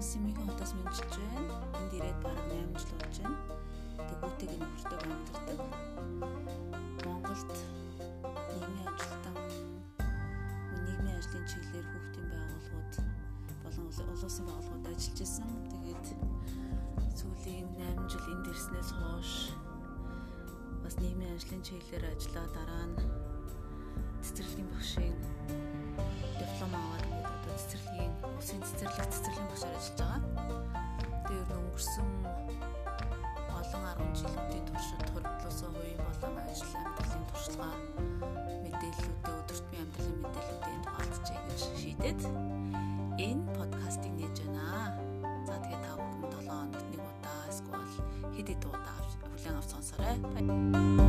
Сэмигийн хотоос мэмжилж байна. Энд ирээд бараг 8 жил болж байна. Тэгүүтэйг нь өртөг амьдардаг. Монголд нийгмийн ажилтан нийгмийн ажлын чиглэлээр хүүхдийн байгууллагууд болон улсын байгууллагууд ажиллаж исэн. Тэгээд сүүлийн 8 жил энд ирснээс хойш бас нийгмийн ажлын чиглэлээр ажиллаа дараа нь цэцэрлэгийн багшийн диплом аваад одоо цэцэрлэгийн улсын цэцэрлэгт туршлагаа мэдээллүүдээ өдөртмийн амьдралын мэдээллүүдийн хуваалцъя гэж шийдээд энэ подкастыг нээж байна. За тэгээ та бүхэн 7 хоногт нэг удаа эсвэл хэд хэд удаа хүлээн авч сонсоорой.